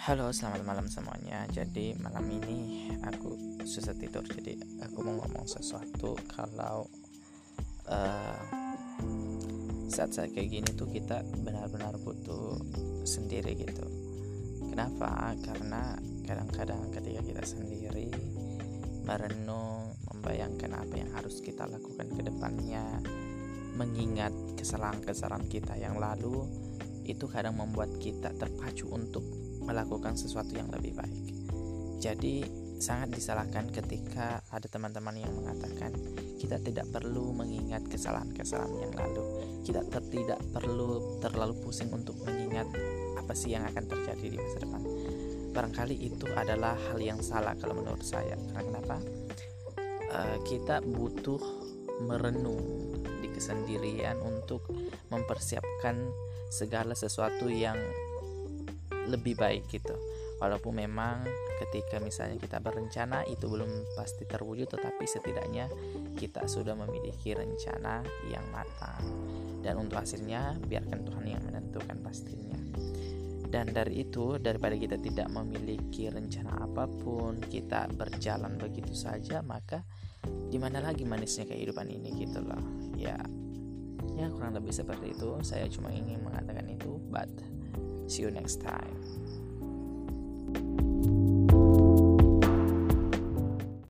Halo, selamat malam semuanya. Jadi malam ini aku susah tidur, jadi aku mau ngomong sesuatu kalau uh, saat-saat kayak gini tuh kita benar-benar butuh sendiri gitu. Kenapa? Karena kadang-kadang ketika kita sendiri merenung, membayangkan apa yang harus kita lakukan ke depannya, mengingat kesalahan-kesalahan kita yang lalu, itu kadang membuat kita terpacu untuk melakukan sesuatu yang lebih baik. Jadi, sangat disalahkan ketika ada teman-teman yang mengatakan kita tidak perlu mengingat kesalahan-kesalahan yang lalu. Kita ter tidak perlu terlalu pusing untuk mengingat apa sih yang akan terjadi di masa depan. Barangkali itu adalah hal yang salah kalau menurut saya. Karena kenapa? Uh, kita butuh merenung di kesendirian untuk mempersiapkan segala sesuatu yang lebih baik gitu. Walaupun memang ketika misalnya kita berencana itu belum pasti terwujud tetapi setidaknya kita sudah memiliki rencana yang matang. Dan untuk hasilnya biarkan Tuhan yang menentukan pastinya. Dan dari itu daripada kita tidak memiliki rencana apa pun kita berjalan begitu saja maka di mana lagi manisnya kehidupan ini gitu loh. Ya ya kurang lebih seperti itu. Saya cuma ingin mengatakan itu but See you next time.